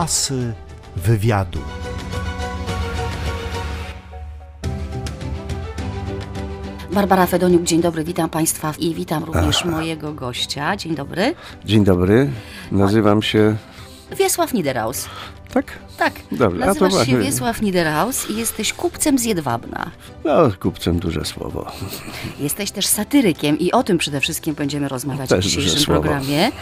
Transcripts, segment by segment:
Asy wywiadu. Barbara Fedoniuk, dzień dobry, witam Państwa i witam również mojego gościa. Dzień dobry. Dzień dobry, nazywam się. Wiesław Niederhaus. Tak? Tak, Dobrze, a to nazywasz się Wiesław Niederhaus i jesteś kupcem z Jedwabna. No, kupcem duże słowo. Jesteś też satyrykiem i o tym przede wszystkim będziemy rozmawiać Też w dzisiejszym programie.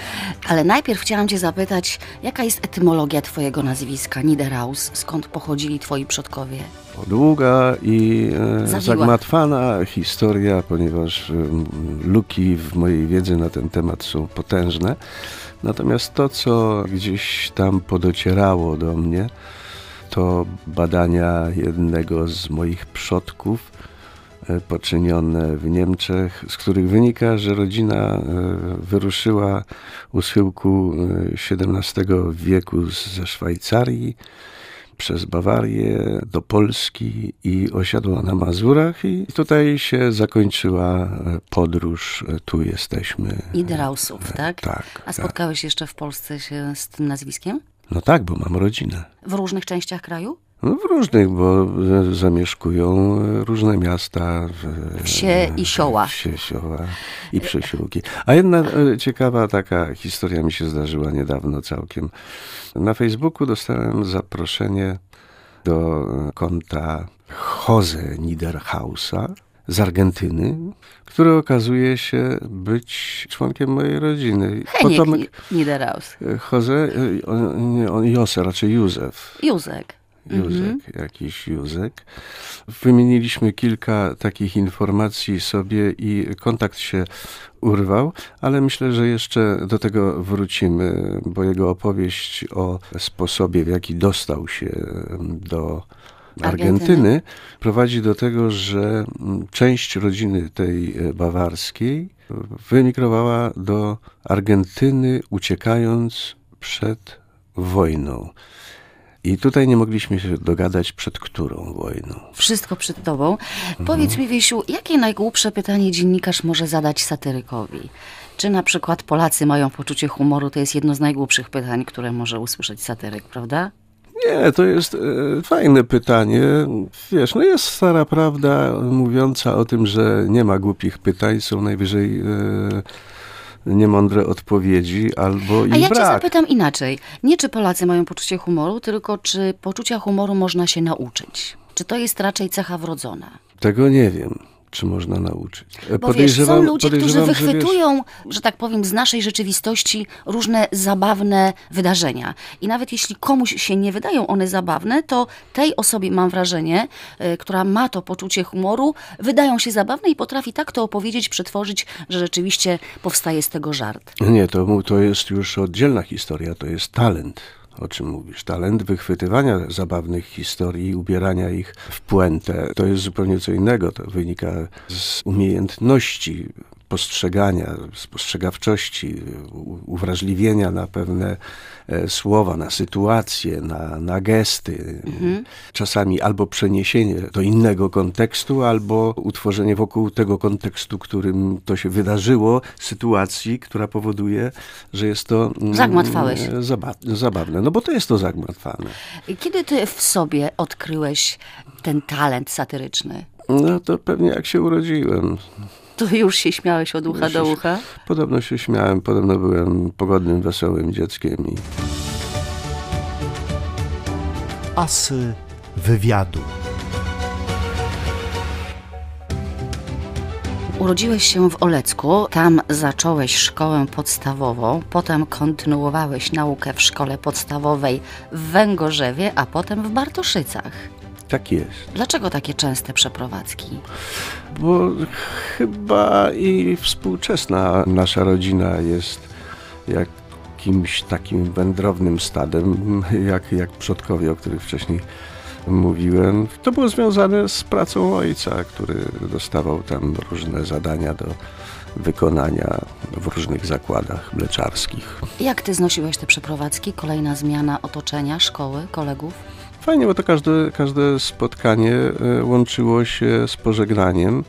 Ale najpierw chciałam Cię zapytać, jaka jest etymologia Twojego nazwiska Niederhaus? Skąd pochodzili Twoi przodkowie? Długa i e, zagmatwana historia, ponieważ em, luki w mojej wiedzy na ten temat są potężne. Natomiast to, co gdzieś tam podocierało do mnie, to badania jednego z moich przodków e, poczynione w Niemczech, z których wynika, że rodzina e, wyruszyła u schyłku e, XVII wieku z- ze Szwajcarii przez Bawarię do Polski i osiadła na Mazurach i tutaj się zakończyła e, podróż. E, Tu jesteśmy. Niederhausów, tak? Tak. A tak. spotkałeś jeszcze w Polsce się z tym nazwiskiem? No tak, bo mam rodzinę. W różnych częściach kraju? No w różnych, bo e, zamieszkują e, różne miasta. w- Wsie i sioła. Wsie, sioła i przesiłki. A jedna e, ciekawa taka historia mi się zdarzyła niedawno całkiem. Na Facebooku dostałem zaproszenie do e, konta Jose Niederhausa z Argentyny, który okazuje się być członkiem mojej rodziny. Heniek Ni- Niederhaus. e, Jose, e, on, on Jose, raczej Józef. Józek. Józek, jakiś Józek. Wymieniliśmy kilka takich informacji sobie i kontakt się urwał, ale myślę, że jeszcze do tego wrócimy, bo jego opowieść o sposobie, w jaki dostał się do Argentyny. Prowadzi do tego, że mm, część rodziny tej e, bawarskiej wyemigrowała do Argentyny, uciekając przed wojną. I tutaj nie mogliśmy się dogadać, przed którą wojną. Wszystko przed tobą. Mhm. Powiedz mi, Wiesiu, jakie najgłupsze pytanie dziennikarz może zadać satyrykowi? Czy na przykład Polacy mają poczucie humoru? To jest jedno z najgłupszych pytań, które może usłyszeć satyryk, prawda? Nie, to jest e, fajne pytanie. Wiesz, no jest stara prawda mówiąca o tym, że nie ma głupich pytań, są najwyżej e, niemądre odpowiedzi albo ich A ja cię brak. zapytam inaczej. Nie czy Polacy mają poczucie humoru, tylko czy poczucia humoru można się nauczyć? Czy to jest raczej cecha wrodzona? Tego nie wiem, czy można nauczyć. E, Bo wiesz, są ludzie, którzy podejrzewam, że wiesz- wychwytują, że tak powiem, z naszej rzeczywistości różne zabawne wydarzenia. I nawet jeśli komuś się nie wydają one zabawne, to tej osobie, mam wrażenie, y, która ma to poczucie humoru, wydają się zabawne i potrafi tak to opowiedzieć, przetworzyć, że rzeczywiście powstaje z tego żart. Nie, to, to jest już oddzielna historia, to jest talent. O czym mówisz? Talent wychwytywania zabawnych historii, ubierania ich w puentę. To jest zupełnie co innego. To wynika z umiejętności postrzegania, spostrzegawczości, uwrażliwienia na pewne e, słowa, na sytuacje, na, na gesty. Czasami albo przeniesienie do innego kontekstu, albo utworzenie wokół tego kontekstu, którym to się wydarzyło, sytuacji, która powoduje, że jest to mm, Zagmatwałeś. Zaba zabawne. No bo to jest to zagmatwane. Kiedy ty w sobie odkryłeś ten talent satyryczny? No to pewnie jak się urodziłem. To już się śmiałeś od ucha do Się- ucha? Podobno się śmiałem, podobno byłem pogodnym, wesołym dzieckiem i Asy wywiadu. Urodziłeś się w Olecku, tam zacząłeś szkołę podstawową, potem kontynuowałeś naukę w szkole podstawowej w Węgorzewie, a potem w Bartoszycach. Tak jest. Dlaczego takie częste przeprowadzki? Bo chyba i współczesna nasza rodzina jest jakimś takim wędrownym stadem, jak, jak przodkowie, o których wcześniej mówiłem. To było związane z pracą ojca, który dostawał tam różne zadania do wykonania w różnych zakładach mleczarskich. Jak ty znosiłeś te przeprowadzki? Kolejna zmiana otoczenia, szkoły, kolegów? Fajnie, bo to każde, każde spotkanie e, łączyło się z pożegnaniem,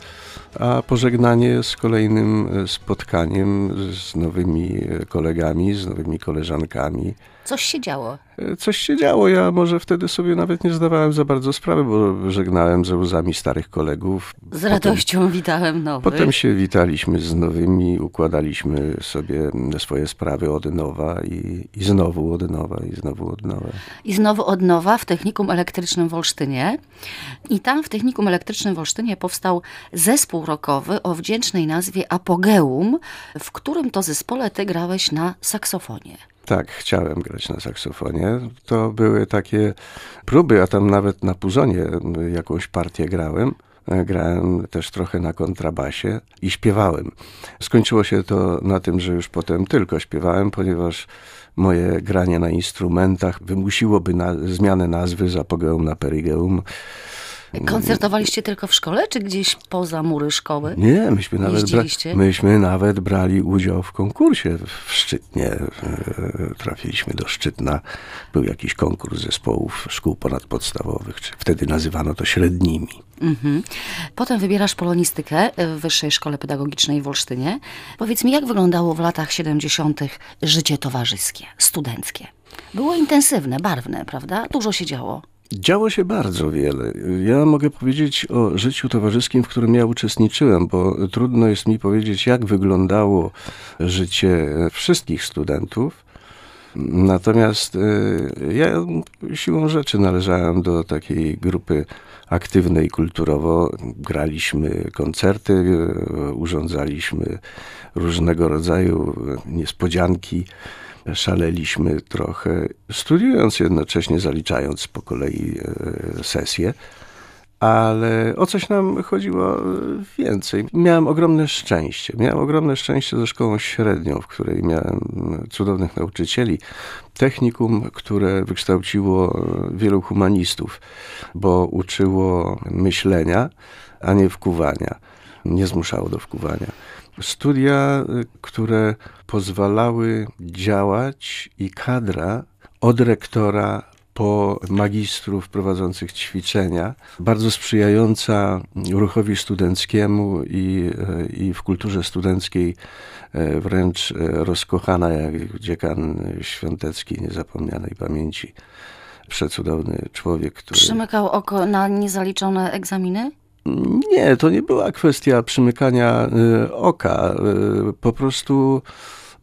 a pożegnanie z kolejnym e, spotkaniem z nowymi e, kolegami, z nowymi koleżankami. Coś się działo. Coś się działo. Ja może wtedy sobie nawet nie zdawałem za bardzo sprawy, bo żegnałem ze łzami starych kolegów. Z radością witałem nowych. Potem się witaliśmy z nowymi, układaliśmy sobie swoje sprawy od nowa i, i znowu od nowa, i znowu od nowa. I znowu od nowa w Technikum Elektrycznym w Olsztynie. I tam w Technikum Elektrycznym w Olsztynie powstał zespół rockowy o wdzięcznej nazwie Apogeum, w którym to zespole ty grałeś na saksofonie. Tak, chciałem grać na saksofonie. To były takie próby, a tam nawet na puzonie jakąś partię grałem. Grałem też trochę na kontrabasie i śpiewałem. Skończyło się to na tym, że już potem tylko śpiewałem, ponieważ moje granie na instrumentach wymusiłoby na, zmianę nazwy z apogeum na perigeum. Koncertowaliście tylko w szkole, czy gdzieś poza mury szkoły? Nie, myśmy nawet, bra myśmy nawet brali udział w konkursie w Szczytnie. E, Trafiliśmy do Szczytna. Był jakiś konkurs zespołów szkół ponadpodstawowych, czy wtedy nazywano to średnimi. Mhm. Potem wybierasz polonistykę w Wyższej Szkole Pedagogicznej w Olsztynie. Powiedz mi, jak wyglądało w latach 70. życie towarzyskie, studenckie? Było intensywne, barwne, prawda? Dużo się działo. Działo się bardzo wiele. Ja mogę powiedzieć o życiu towarzyskim, w którym ja uczestniczyłem, bo trudno jest mi powiedzieć, jak wyglądało życie wszystkich studentów. Natomiast e, ja siłą rzeczy należałem do takiej grupy aktywnej kulturowo. Graliśmy koncerty, e, urządzaliśmy różnego rodzaju niespodzianki szaleliśmy trochę, studiując jednocześnie, zaliczając po kolei e, sesje. Ale o coś nam chodziło więcej. Miałem ogromne szczęście. Miałem ogromne szczęście ze szkołą średnią, w której miałem cudownych nauczycieli. Technikum, które wykształciło wielu humanistów, bo uczyło myślenia, a nie wkuwania. Nie zmuszało do wkuwania studia, które pozwalały działać i kadra od rektora po magistrów prowadzących ćwiczenia, bardzo sprzyjająca ruchowi studenckiemu i, i w kulturze studenckiej wręcz rozkochana, jak dziekan świątecki niezapomnianej pamięci. Przecudowny człowiek, który... Przymykał oko na niezaliczone egzaminy? Nie, to nie była kwestia przymykania y, oka. Y, po prostu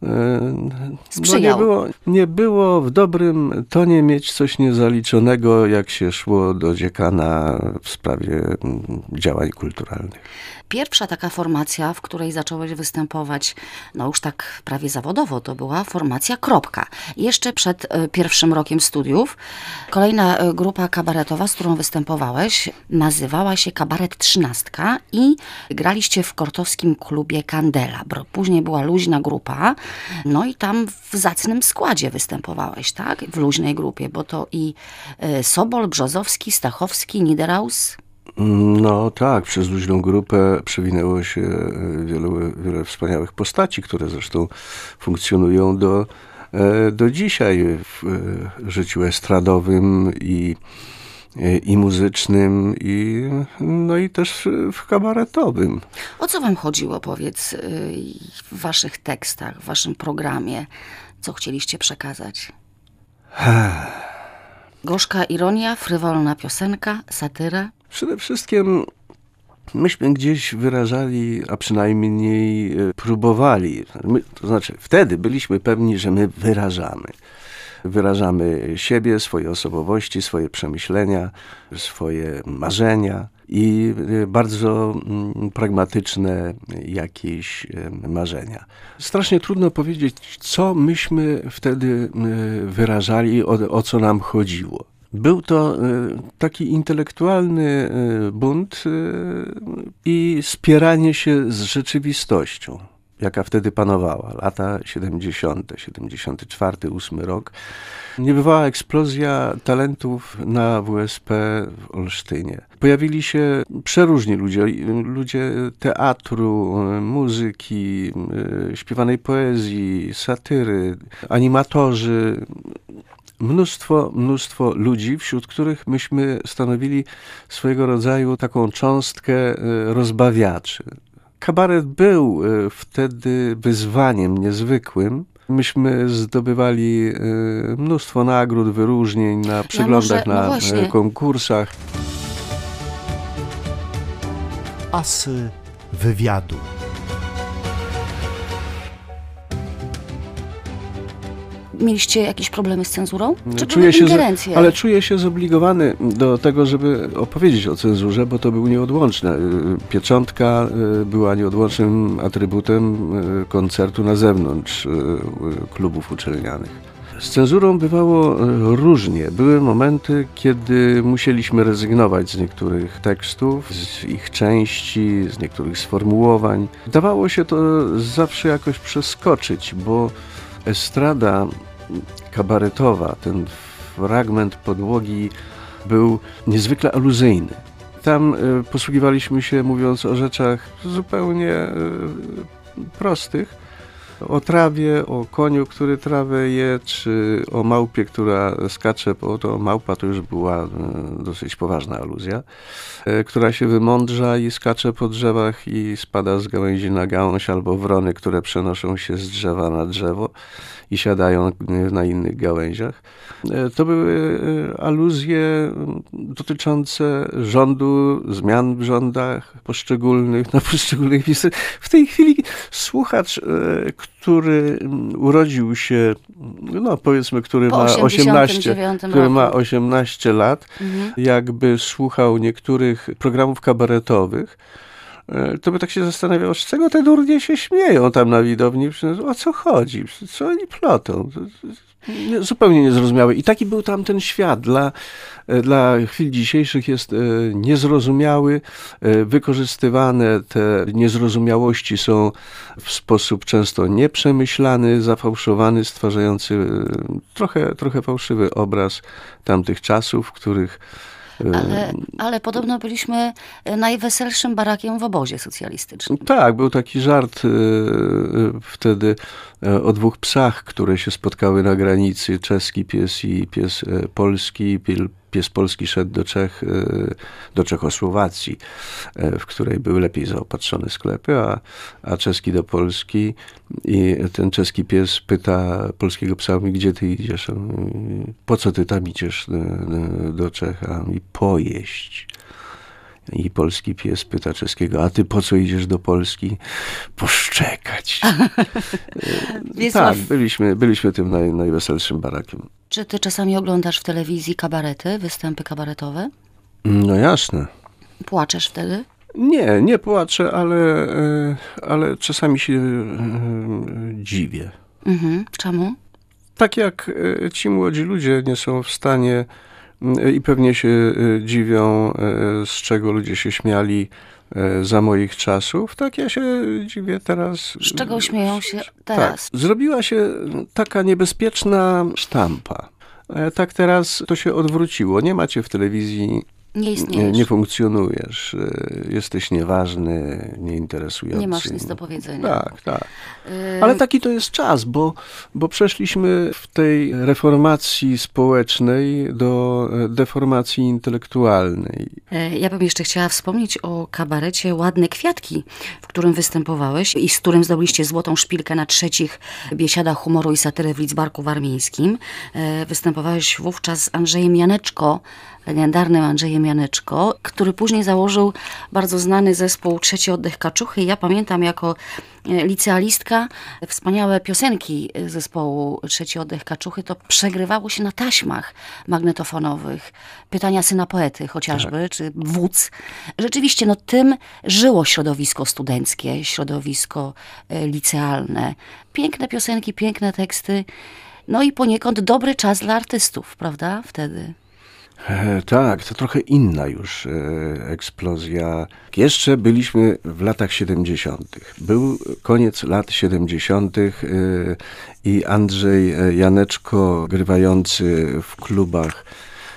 no nie, było, nie było w dobrym tonie mieć coś niezaliczonego, jak się szło do dziekana w sprawie mm, działań kulturalnych. Pierwsza taka formacja, w której zacząłeś występować, no już tak prawie zawodowo, to była formacja Kropka. Jeszcze przed e, pierwszym rokiem studiów kolejna e, grupa kabaretowa, z którą występowałeś, nazywała się Kabaret Trzynastka i graliście w kortowskim klubie Kandelabr. Później była luźna grupa, no i tam w zacnym składzie występowałeś, tak? W luźnej grupie, bo to i e, Sobol, Brzozowski, Stachowski, Niederhaus, no tak, przez luźną grupę przewinęło się wielu, wiele wspaniałych postaci, które zresztą funkcjonują do, e, do dzisiaj w e, życiu estradowym i, i muzycznym, i, no i też w kabaretowym. O co wam chodziło, powiedz, y, w waszych tekstach, w waszym programie? Co chcieliście przekazać? Gorzka ironia, frywolna piosenka, satyra? Przede wszystkim myśmy gdzieś wyrażali, a przynajmniej e, próbowali. My, to znaczy, wtedy byliśmy pewni, że my wyrażamy. Wyrażamy siebie, swoje osobowości, swoje przemyślenia, swoje marzenia i e, bardzo mm, pragmatyczne jakieś e, marzenia. Strasznie trudno powiedzieć, co myśmy wtedy wyrażali, o, o co nam chodziło. Był to taki intelektualny bunt i spieranie się z rzeczywistością, jaka wtedy panowała. Lata 70., 74, 8 rok. Niebywała eksplozja talentów na WSP w Olsztynie. Pojawili się przeróżni ludzie, ludzie teatru, muzyki, śpiewanej poezji, satyry, animatorzy, mnóstwo, mnóstwo ludzi, wśród których myśmy stanowili swojego rodzaju taką cząstkę e, rozbawiaczy. Kabaret był e, wtedy wyzwaniem niezwykłym, Myśmy zdobywali e, mnóstwo nagród, wyróżnień na przeglądach, no na e, konkursach. Asy wywiadu. Mieliście jakieś problemy z cenzurą? Czy Czuję się, ingerencje? ale czuję się zobligowany do tego, żeby opowiedzieć o cenzurze, bo to było nieodłączne. Y, Pieczątka y, była nieodłącznym atrybutem y, koncertu na zewnątrz klubów uczelnianych. Z cenzurą bywało różnie. Były momenty, kiedy musieliśmy rezygnować z niektórych tekstów, z ich części, z niektórych sformułowań. Dawało się to zawsze jakoś przeskoczyć, bo estrada kabaretowa, ten fragment podłogi był niezwykle aluzyjny. Tam y, posługiwaliśmy się, mówiąc o rzeczach zupełnie y, prostych, o trawie, o koniu, który trawę je, czy o małpie, która skacze, bo to małpa to już była y, dosyć poważna aluzja, y, która się wymądrza i skacze po drzewach i spada z gałęzi na gałąź, albo wrony, które przenoszą się z drzewa na drzewo i siadają y, na innych gałęziach. E, To były e, aluzje dotyczące rządu, zmian w rządach poszczególnych, na poszczególnych miejscach. W tej chwili słuchacz, e, który m, urodził się, no powiedzmy, który Po ma 18, 89 który ma roku. 18 lat, Mhm. jakby słuchał niektórych programów kabaretowych, e, to by tak się zastanawiał, z czego te durnie się śmieją tam na widowni, o co chodzi, co oni plotą. Zupełnie niezrozumiałe. I taki był tam ten świat. Dla, e, dla chwil dzisiejszych jest e, niezrozumiały, e, wykorzystywane te niezrozumiałości są w sposób często nieprzemyślany, zafałszowany, stwarzający trochę, trochę fałszywy obraz tamtych czasów, w których Ale, ale podobno byliśmy e, najweselszym barakiem w obozie socjalistycznym. Tak, był taki żart e, wtedy e, o dwóch psach, które się spotkały na granicy, czeski pies i pies polski. Pies polski szedł do Czech, e, do Czechosłowacji, e, w której były lepiej zaopatrzone sklepy, a, a czeski do Polski i ten czeski pies pyta polskiego psa, gdzie ty idziesz? Po co ty tam idziesz e, do Czech? A mówi, pojeść. I polski pies pyta czeskiego, a ty po co idziesz do Polski? Poszczekać. Wiesław, tak, byliśmy, byliśmy tym naj, najweselszym barakiem. czy ty czasami oglądasz w telewizji kabarety, występy kabaretowe? No jasne. Płaczesz wtedy? Nie, nie płaczę, ale, e, ale czasami się e, dziwię. Mhm. Czemu? Tak jak e, ci młodzi ludzie nie są w stanie i pewnie się e, dziwią, e, z czego ludzie się śmiali za moich czasów, tak ja się dziwię teraz. Z czego śmieją się teraz? Tak. Zrobiła się taka niebezpieczna sztampa. E, Tak teraz to się odwróciło. Nie macie w telewizji, Nie nie, istniejesz. nie funkcjonujesz, e, jesteś nieważny, nieinteresujący. Nie masz nic do powiedzenia. Tak, tak. Y, Ale taki to jest czas, bo, bo przeszliśmy w tej reformacji społecznej do e, deformacji intelektualnej. E, Ja bym jeszcze chciała wspomnieć o kabarecie Ładne Kwiatki, w którym występowałeś i z którym zdobyliście złotą szpilkę na trzecich biesiadach humoru i satyry w Lidzbarku Warmińskim. E, Występowałeś wówczas z Andrzejem Janeczko, legendarnym Andrzejem Janeczko, który później założył bardzo znany zespół Trzeci Oddech Kaczuchy. Ja pamiętam jako e, licealistka wspaniałe piosenki zespołu Trzeci Oddech Kaczuchy, to przegrywało się na taśmach magnetofonowych. Pytania syna poety chociażby, czy wódz. Rzeczywiście, no tym żyło środowisko studenckie, środowisko e, licealne. Piękne piosenki, piękne teksty, no i poniekąd dobry czas dla artystów, prawda, wtedy. E, Tak, to trochę inna już e, eksplozja. Jeszcze byliśmy w latach 70. Był koniec lat 70. e, i Andrzej Janeczko, grywający w klubach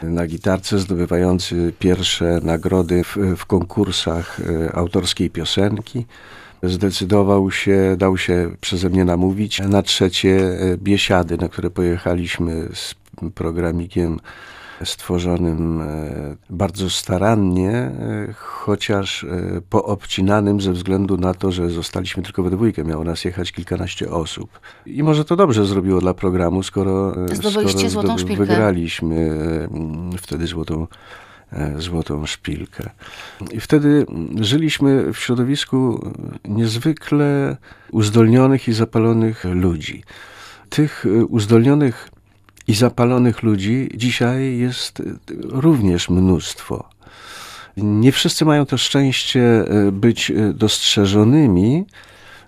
na gitarce, zdobywający pierwsze nagrody w, w konkursach autorskiej piosenki. Zdecydował się, dał się przeze mnie namówić na trzecie biesiady, na które pojechaliśmy z programikiem stworzonym e, bardzo starannie, e, chociaż e, poobcinanym ze względu na to, że zostaliśmy tylko we dwójkę. Miało nas jechać kilkanaście osób. I może to dobrze zrobiło dla programu, skoro, skoro złotą szpilkę. wygraliśmy e, wtedy złotą złotą szpilkę. I wtedy żyliśmy w środowisku niezwykle uzdolnionych i zapalonych ludzi. Tych uzdolnionych i zapalonych ludzi dzisiaj jest e, również mnóstwo. Nie wszyscy mają to szczęście e, być e, dostrzeżonymi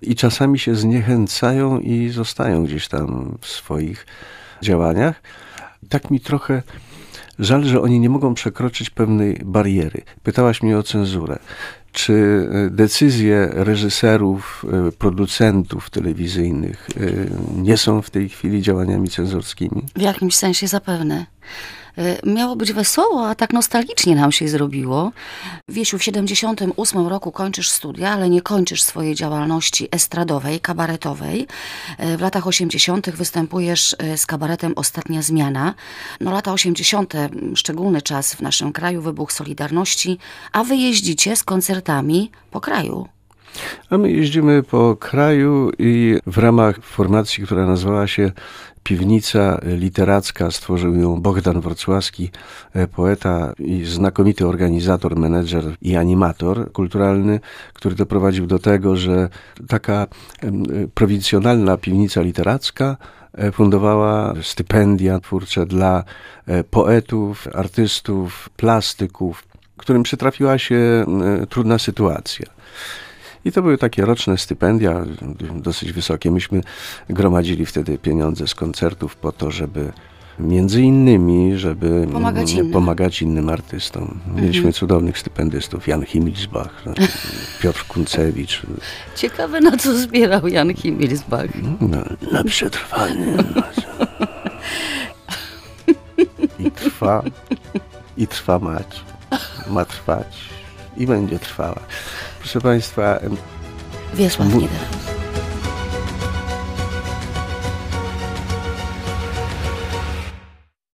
i czasami się zniechęcają i zostają gdzieś tam w swoich działaniach. Tak mi trochę żal, że oni nie mogą przekroczyć pewnej bariery. Pytałaś mnie o cenzurę. Czy e, decyzje reżyserów, e, producentów telewizyjnych e, nie są w tej chwili działaniami cenzorskimi? W jakimś sensie zapewne. Y, Miało być wesoło, a tak nostalgicznie nam się zrobiło. Wiesiu, w 78 roku kończysz studia, ale nie kończysz swojej działalności estradowej, kabaretowej. Y, W latach 80 występujesz y, z kabaretem Ostatnia Zmiana. No lata 80 mm, szczególny czas w naszym kraju, wybuch Solidarności, a wy jeździcie z koncertami po kraju. A my jeździmy po kraju i w ramach formacji, która nazywała się Piwnica Literacka, stworzył ją Bogdan Wrocławski, e, poeta i znakomity organizator, menedżer i animator kulturalny, który doprowadził do tego, że taka e, prowincjonalna piwnica literacka e, fundowała stypendia twórcze dla poetów, artystów, plastyków, którym przytrafiła się trudna sytuacja. I to były takie roczne stypendia, dosyć wysokie. Myśmy gromadzili wtedy pieniądze z koncertów po to, żeby między innymi, żeby Pomagać innym. pomagać innym artystom. Mieliśmy cudownych stypendystów. Jan Himmelsbach, znaczy Piotr Kuncewicz. Ciekawe, na co zbierał Jan Himmelsbach. No, na przetrwanie. I trwa, i trwa mać. Ma trwać i będzie trwała. Proszę Państwa, Wiesław Mu- Nieder.